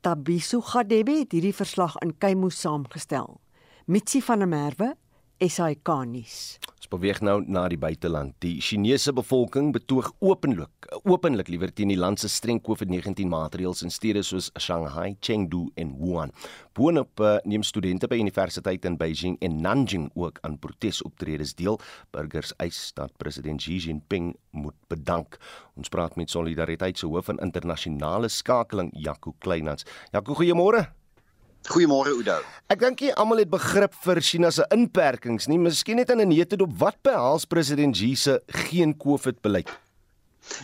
Tabiso Gadebe het hierdie verslag in Kaimo saamgestel. Mitsi van der Merwe SAK nuus. Ons beweeg nou na die buiteland. Die Chinese bevolking betoog openlik, openlik liewer teen die land se streng COVID-19 maatreëls in stede soos Shanghai, Chengdu en Wuhan. Boonop uh, neem studente by universiteite in Beijing en Nanjing ook aan protesoptredes deel. Burgers eis dat president Xi Jinping moet bedank. Ons praat met Solidariteit se hoof van internasionale skakeling, Jaco Kleinans. Jaco, goeiemôre. Goeiemôre Oudo. Ek dink jy almal het begrip vir China se inperkings nie, miskien net in 'n neete dop wat behels president Xi se geen COVID beleid.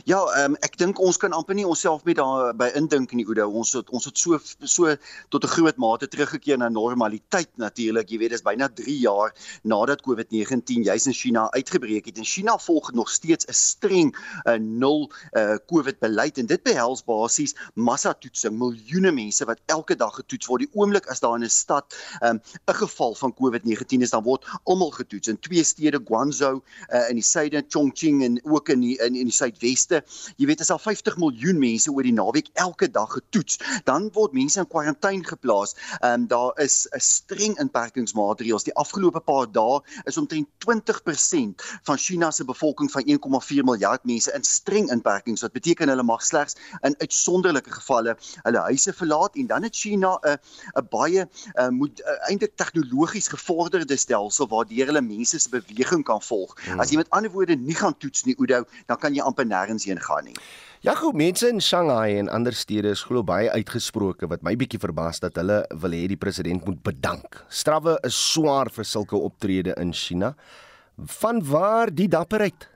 Ja, um, ek dink ons kan amper nie onsself met daarby indink nie Oudo. Ons het ons het so so tot 'n groot mate teruggekeer na normaliteit natuurlik. Jy weet, dis byna 3 jaar nadat COVID-19 juis in China uitgebreek het. En China volg nog steeds 'n streng uh, nul uh, COVID beleid en dit behels basies massatoetsing, miljoene mense wat elke dag getoets word. Die oomblik as daar in 'n stad ehm, 'n um, geval van COVID-19 is, dan word almal getoets in twee stede, Guangzhou uh, in die suide, Chongqing en ook in die in, in die suidwes Weste. Jy weet, as al 50 miljoen mense oor die naweek elke dag getoets, dan word mense in kwarantyne geplaas. Ehm um, daar is 'n streng inperkingsmaatreëls. Die afgelope paar dae is omtrent 20% van China se bevolking van 1,4 miljard mense in streng inperkings. Wat beteken hulle mag slegs in uitsonderlike gevalle hulle huise verlaat en dan het China 'n 'n baie uh, moet uh, eintlik tegnologies gevorderde stelsel waardeur hulle mense se beweging kan volg. Hmm. As jy met ander woorde nie gaan toets nie, Oudo, dan kan jy amper nêrens heen gaan nie. Ja, goed, mense in Shanghai en ander stede is glo baie uitgesproke wat my bietjie verbaas dat hulle wil hê die president moet bedank. Strawwe is swaar vir sulke optrede in China. Van waar die dapperheid?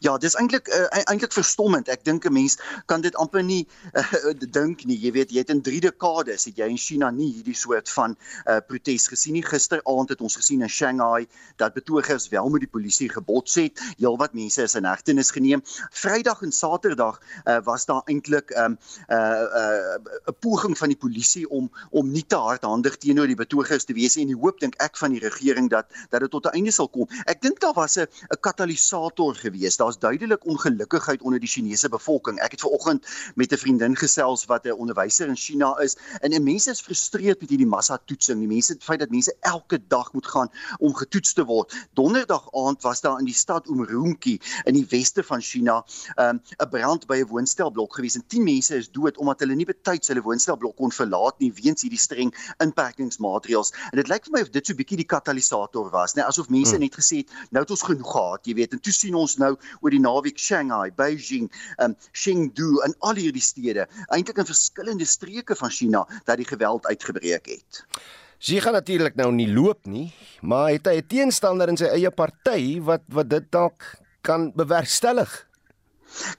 Ja, dis eintlik uh, eintlik verstommend. Ek dink 'n mens kan dit amper nie uh, dink nie. Jy weet, jy het in 3 dekades het jy in China nie hierdie soort van uh, protes gesien nie. Gisteraand het ons gesien in Shanghai dat betogers wel met die polisie gebots het. Heelwat mense is in hegtenis geneem. Vrydag en Saterdag uh, was daar eintlik 'n um, uh, uh, 'n poging van die polisie om om nie te hardhandig teenoor die betogers te wees en die hoop dink ek van die regering dat dat dit tot 'n einde sal kom. Ek dink daar was 'n 'n katalisator gewees is daar's duidelik ongelukkigheid onder die Chinese bevolking. Ek het ver oggend met 'n vriendin gesels wat 'n onderwyser in China is en en mense is frustreerd met hierdie massa toetsing. Die mense het feit dat mense elke dag moet gaan om getoets te word. Donderdag aand was daar in die stad Urumqi in die weste van China 'n um, 'n brand by 'n woonstelblok gewees en 10 mense is dood omdat hulle nie betyds hulle woonstelblok kon verlaat nie weens hierdie streng inperkingsmaatreëls. En dit lyk vir my of dit so 'n bietjie die katalisator was, net asof mense hmm. net gesê het nou het ons genoeg gehad, jy weet. En toe sien ons nou oor die naweek Shanghai, Beijing, um Chengdu en al hierdie stede, eintlik in verskillende streke van China dat die geweld uitgebreek het. Sy gaan natuurlik nou nie loop nie, maar het hy 'n teenstander in sy eie party wat wat dit dalk kan bewerkstellig.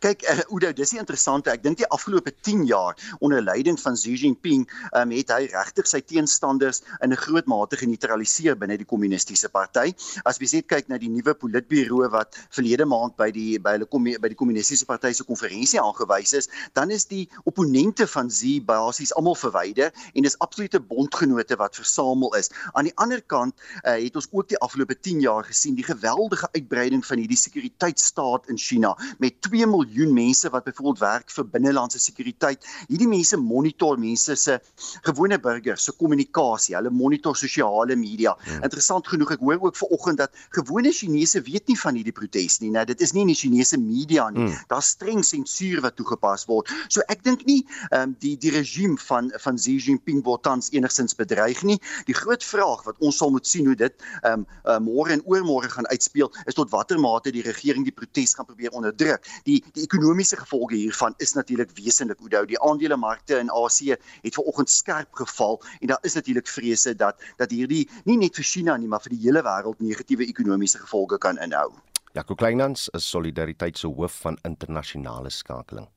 Kyk, uh, Oudo, dis die interessante. Ek dink die afgelope 10 jaar onder leiding van Xi Jinping, um, het hy regtig sy teenstanders in 'n groot mate geneutraliseer binne die kommunistiese party. As jy net kyk na die nuwe politburo wat verlede maand by die by hulle by die kommunistiese party se konferensie aangewys is, dan is die opponente van Xi basies almal verwyder en dis absolute bondgenote wat versamel is. Aan die ander kant uh, het ons ook die afgelope 10 jaar gesien die geweldige uitbreiding van hierdie sekuriteitstaat in China met 2 2 miljoen mense wat byvoorbeeld werk vir binnelandse sekuriteit. Hierdie mense monitor mense se gewone burgers se kommunikasie. Hulle monitor sosiale media. Hmm. Interessant genoeg, ek hoor ook vanoggend dat gewone Chinese weet nie van hierdie protes nie. Nou dit is nie in die Chinese media nie. Hmm. Daar's streng sensuur wat toegepas word. So ek dink nie ehm um, die die regime van van Xi Jinping word tans enigstens bedreig nie. Die groot vraag wat ons sal moet sien hoe dit ehm um, uh, môre en oormôre gaan uitspeel is tot watter mate die regering die protes gaan probeer onderdruk. Die die die ekonomiese gevolge hiervan is natuurlik wesentlik hoe die aandelemarkte in Asië het vanoggend skerp geval en daar is natuurlik vrese dat dat hierdie nie net vir China nie maar vir die hele wêreld negatiewe ekonomiese gevolge kan inhou. Jaco Kleinhans is Solidariteit se hoof van internasionale skakeling.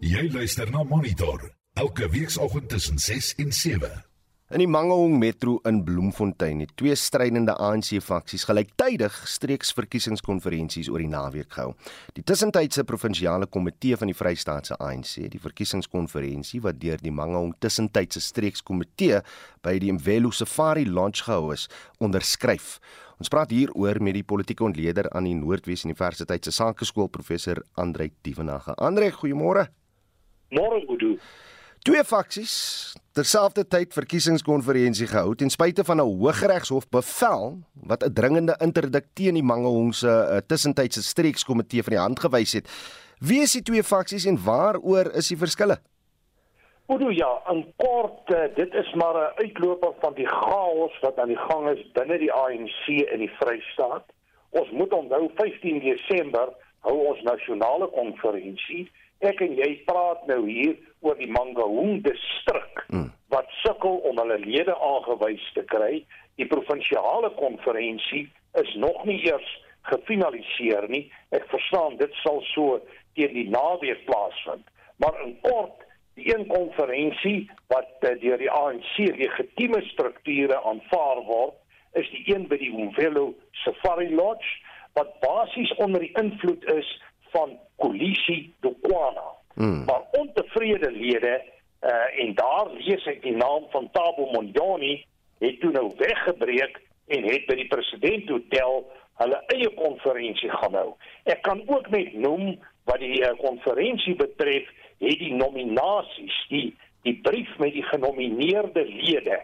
Jy luister na Monitor elke weekoggend tussen 6 en 7. In die Mangaung Metro in Bloemfontein het twee strydende ANC-faksies gelyktydig streeksverkiesingskonferensies oor die naweek gehou. Die tussentydse provinsiale komitee van die Vrystaatse ANC, die verkiesingskonferensie wat deur die Mangaung tussentydse streekskomitee by die Mvelo Safari Lodge gehou is, onderskryf. Ons praat hieroor met die politieke ontleder aan die Noordwes Universiteit se Sakeskool professor Andre Dievenage. Andre, goeiemôre. Môre, Gudu. Twee faksies terselfdertyd verkiesingskonferensie gehou ten spyte van 'n Hooggeregshof bevel wat 'n dringende interdik teen die Mangaungse uh, tussentydse streekskomitee van die hand gewys het. Wie is die twee faksies en waaroor is die verskille? Odo ja, in kort, uh, dit is maar 'n uitloper van die chaos wat aan die gang is binne die ANC in die Vrystaat. Ons moet onthou 15 Desember hou ons nasionale konferensie. Ek en jy praat nou hier oor die Mangaung distrik hmm. wat sukkel om hulle lede aangewys te kry. Die provinsiale konferensie is nog nie eers gefinaliseer nie. Ek verstaan dit sal so teen die naweek plaasvind. Maar in kort, die een konferensie wat uh, deur die ANC legitieme strukture aanvaar word, is die een by die Umvelo Safari Lodge wat basies onder die invloed is van Kolisi Dokwana. Hmm. Maar ontevrede lede uh en daar lees ek die naam van Tabo Mondoni het toe nou weggebreek en het by die president hotel hulle eie konferensie gaan hou. Ek kan ook net noem wat die uh, konferensie betref, het die nominasies, die die brief met die genomineerde lede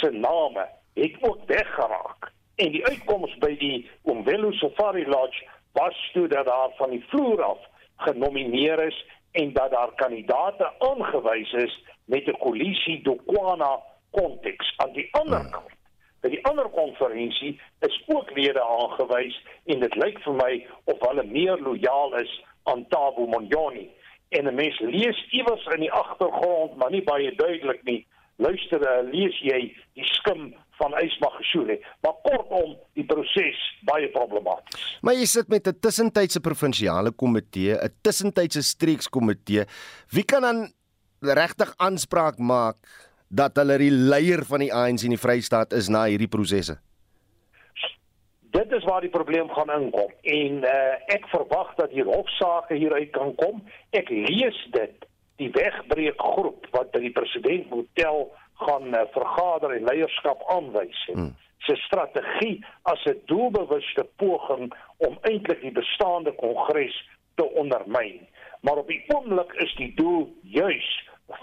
se name het ook weggeraak. En die uitkoms by die Umvelo Safari Lodge was toe dat daar van die vloer af genomineer is en dat daar kandidate aangewys is met 'n koalisie Dokwana konteks aan die ander hmm. kant. By die ander konferensie is ook lede aangewys en dit lyk vir my of hulle meer lojaal is aan Tabo Monjoni en 'n mens lees iewers in die agtergrond maar nie baie duidelik nie. Luister, lees jy die skim van Ysmagashule. Maar kortom, die proses baie problematies. Maar jy sit met 'n tussentydse provinsiale komitee, 'n tussentydse streekskomitee. Wie kan dan regtig aanspraak maak dat hulle die leier van die ANC in die Vrystaat is na hierdie prosesse? Dit is waar die probleem gaan inkom en uh, ek verwag dat hier hofsaake hieruit kan kom. Ek lees dit die wegbreekgroep wat by die president moet tel gaan uh, vergader en leierskap aanwys het. Hmm. Sy strategie as 'n doelbewuste poging om eintlik die bestaande kongres te ondermyn. Maar op die oomblik is die doel juis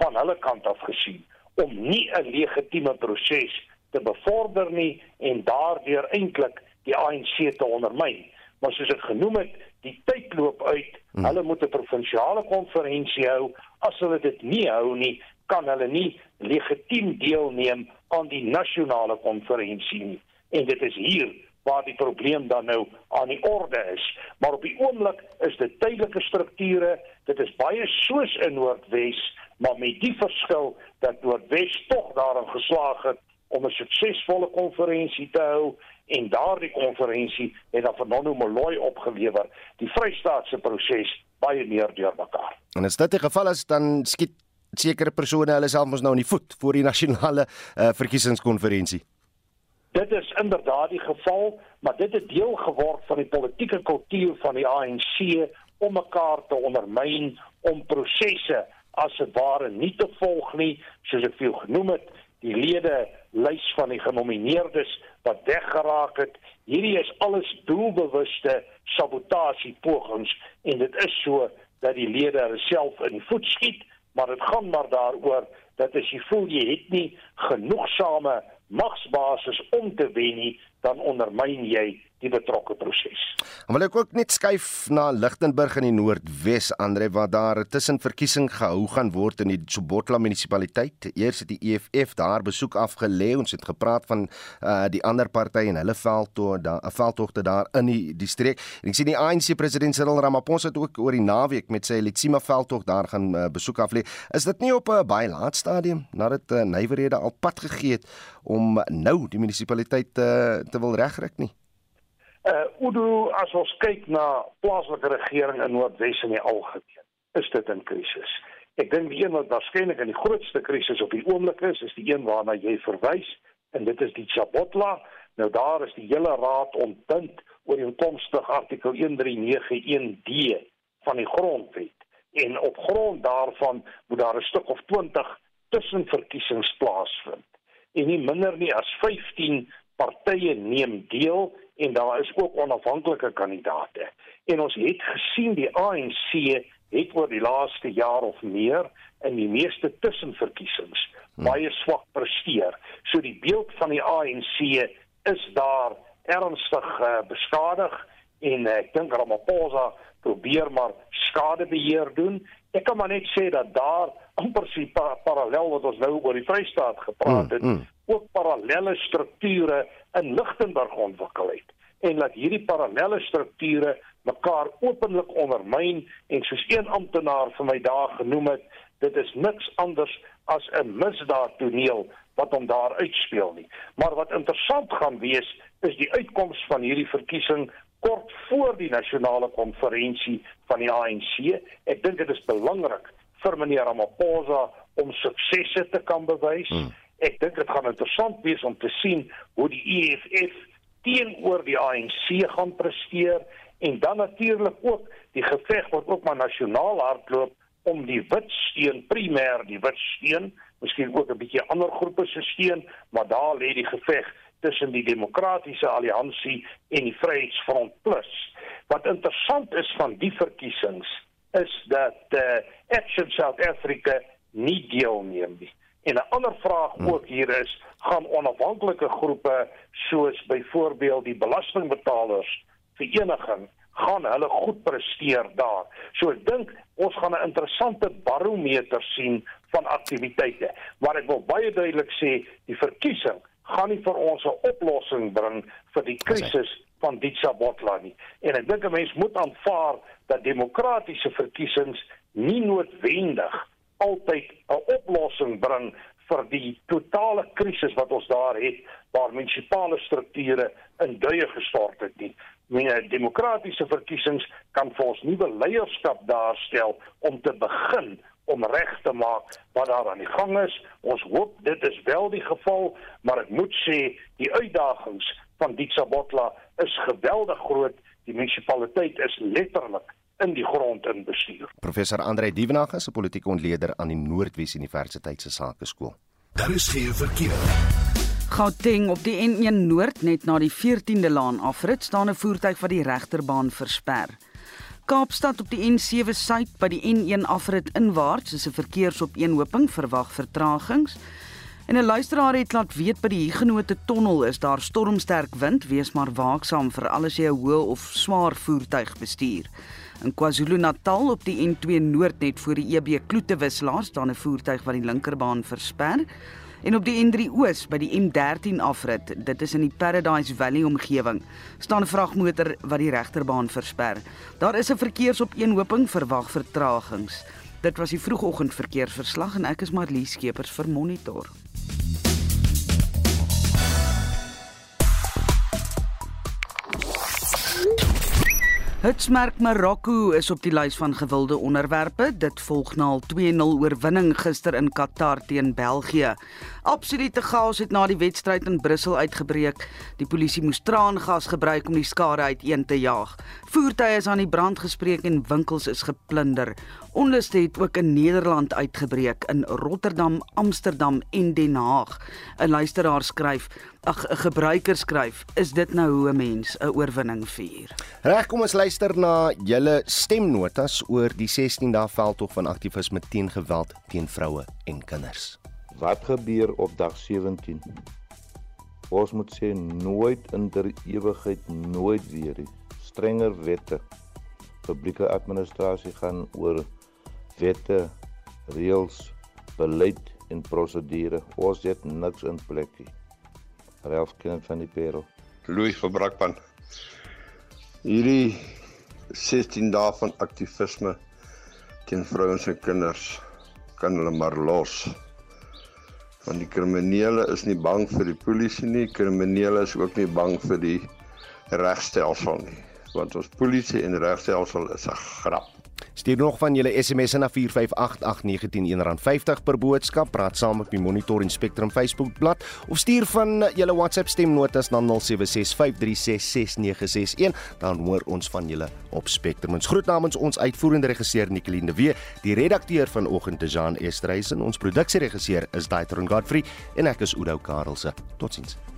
van hulle kant af gesien om nie 'n legitieme proses te bevorder nie en daardeur eintlik die ANC te ondermyn. Maar soos ek genoem het, die tyd loop uit. Hmm. Hulle moet 'n provinsiale konferensie hou. As hulle dit nie hou nie, kan hulle nie legitiem deelneem aan die nasionale konferensie nie. En dit is hier waar die probleem dan nou aan die orde is. Maar op die oomblik is dit tydelike strukture. Dit is baie soos in Noordwes, maar met die verskil dat Noordwes tog daarin geslaag het om 'n suksesvolle konferensie te hou en daardie konferensie het dan vir Nono Moloi opgelewer. Die Vrystaatse proses baie meer deurmekaar. En as dit die geval is, dan skiet sekere persone hulle self mos nou in die voet voor die nasionale uh, verkiesingskonferensie. Dit is inderdaad die geval, maar dit het deel geword van die politieke kultuur van die ANC om mekaar te ondermyn om prosesse as dit ware nie te volg nie, soos ek veel genoem het, die lede lys van die genomineerdes wat weggeraak het. Hierdie is alles doelbewuste sabotasie pogings en dit is so dat die lede hulle self in die voet skiet maar dit gaan maar daaroor dat as jy voel jy het nie genoegsame magsbasis om te wen nie, dan ondermyn jy die betrokke proses. Wil ek ook net skuif na Lichtenburg in die Noordwes Andre waar daar 'n tussenverkiesing gehou gaan word in die Sobotla munisipaliteit. Eers het die EFF daar besoek afgelê. Ons het gepraat van uh die ander party en hulle veldtog daar 'n veldtogte daar in die die streek. En ek sien die ANC president Cyril Ramaphosa het ook oor die naweek met sy Letsima veldtog daar gaan uh, besoek aflê. Is dit nie op 'n baie laat stadium nadat uh, nywerhede al pad gegee het om nou die munisipaliteit uh, te wil regryk nie? Uh Udo, as ons kyk na plaaslike regering in Noordwes in die algemeen, is dit in krisis. Ek dink die een wat waarskynlik in die grootste krisis op die oomblik is, is die een waarna jy verwys en dit is die Chabotla. Nou daar is die hele raad ontbind oor die toekomstige artikel 1391D van die grondwet en op grond daarvan moet daar 'n stuk of 20 tussenverkiesings plaasvind. En nie minder nie as 15 partye neem deel en daar is ook onafhanklike kandidaate. En ons het gesien die ANC het oor die laaste jaar of meer in die meeste tussenverkiesings hmm. baie swak presteer. So die beeld van die ANC is daar ernstig uh, beskadig en uh, ek dink Ramaphosa probeer maar skadebeheer doen. Ek kan maar net sê dat daar amper sy pa parallel wat ons nou oor die Vrystaat gepraat het, mm, mm. ook parallelle strukture in Lichtenburg ontwikkel het en dat hierdie parallelle strukture mekaar openlik ondermyn en soos een amptenaar vir my daar genoem het, dit is niks anders as 'n misdaadtoneel wat hom daar uitspeel nie. Maar wat interessant gaan wees is die uitkoms van hierdie verkiesing kort voor die nasionale konferensie van die ANC. Ek dink dit is belangrik vir meneer Ramaphosa om suksesse te kan bewys. Hmm. Ek dink dit gaan interessant wees om te sien hoe die EFF teenoor die ANC gaan presteer en dan natuurlik ook die geveg wat ook maar nasionaal hardloop om die wit steen primêr die wit steen, miskien ook 'n bietjie ander groepe se steen, maar daar lê die geveg tussen die demokratiese alliansie en die Vryheidsfront Plus. Wat interessant is van die verkiesings is dat eh uh, Action South Africa nie deelneem nie. En 'n ander vraag hmm. ook hier is, gaan onafhanklike groepe soos byvoorbeeld die belastingbetalers vereniging gaan hulle goed presteer daar. So ek dink ons gaan 'n interessante barometer sien van aktiwiteite. Maar ek wil baie duidelik sê, die verkiesing gaan nie vir ons 'n oplossing bring vir die krisis van Ditsa Botla nie. En ek dink 'n mens moet aanvaar dat demokratiese verkiesings nie noodwendig altyd 'n oplossing bring vir die totale krisis wat ons daar het waar munisipale strukture in duie gestort het nie. Mene demokratiese verkiesings kan vir ons nuwe leierskap daarstel om te begin om reg te maak wat daar aan die gang is. Ons hoop dit is wel die geval, maar ek moet sê die uitdagings van Ditsabotla is geweldig groot. Die munisipaliteit is letterlik in die grond in bestuur. Professor Andre Dievenage is 'n politieke ontleder aan die Noordwes Universiteit se Sakeskool. Daar is geen verkeer. Gauteng op die N1 Noord net na die 14de laan afrit staan 'n voertuig wat die regterbaan versper. Kaapstad op die N7 suid by die N1 afrit inwaarts is 'n verkeersopeenhoping verwag vertragings. En 'n luisteraar het laat weet by die Huguenot tunnel is daar stormsterk wind, wees maar waaksaam vir alles jy 'n hoë of swaar voertuig bestuur. In KwaZulu-Natal op die N2 noord net voor die EB Kloete wisselaar staan 'n voertuig wat die linkerbaan versper. En op die N3 Oos by die M13 afrit, dit is in die Paradise Valley omgewing, staan 'n vragmotor wat die regterbaan versper. Daar is 'n verkeersopeenhoping verwag vertragings. Dit was die vroegoggend verkeersverslag en ek is Marlies Skeepers vir Monitor. Hitsmerk Marokko is op die lys van gewilde onderwerpe. Dit volg na 'n 2-0 oorwinning gister in Qatar teen België. Absolute chaos het na die wedstryd in Brussel uitgebreek. Die polisie moes traangas gebruik om die skare uiteen te jaag. Voertuie is aan die brand gespreek en winkels is geplunder. Onlus het ook in Nederland uitgebreek in Rotterdam, Amsterdam en Den Haag. 'n Luisteraar skryf, ag 'n gebruiker skryf, is dit nou hoe 'n mens 'n oorwinning vier? Reg, kom ons luister na julle stemnotas oor die 16 dae veldtog van aktivisme teen geweld teen vroue en kinders. Wat gebeur op dag 17? Ons moet sê nooit in der ewigheid nooit weer nie. Strenger wette. Publieke administrasie gaan oor wette, reëls, beleid en prosedure. Ons het niks in plek nie. Ralph Kenneth van die Pero. Louis van Brakpan. Hierdie 16 dae van aktivisme teen vrouens en kinders kan hulle maar los want die kriminele is nie bang vir die polisie nie, kriminele is ook nie bang vir die regstelsel nie, want ons polisie en regstelsel is 'n grap. Stuur nog van julle SMS'e na 4588919 R50 per boodskap. Praat saam op die Monitor en Spectrum Facebook bladsy of stuur van julle WhatsApp stemnotas na 0765366961. Dan hoor ons van julle op Spectrum. Ons groet namens ons uitvoerende regisseur Nicoline de Wee, die redakteur vanoggend Jean Estreisen, ons produksieregisseur is Daitron Godfrey en ek is Udo Karelse. Totsiens.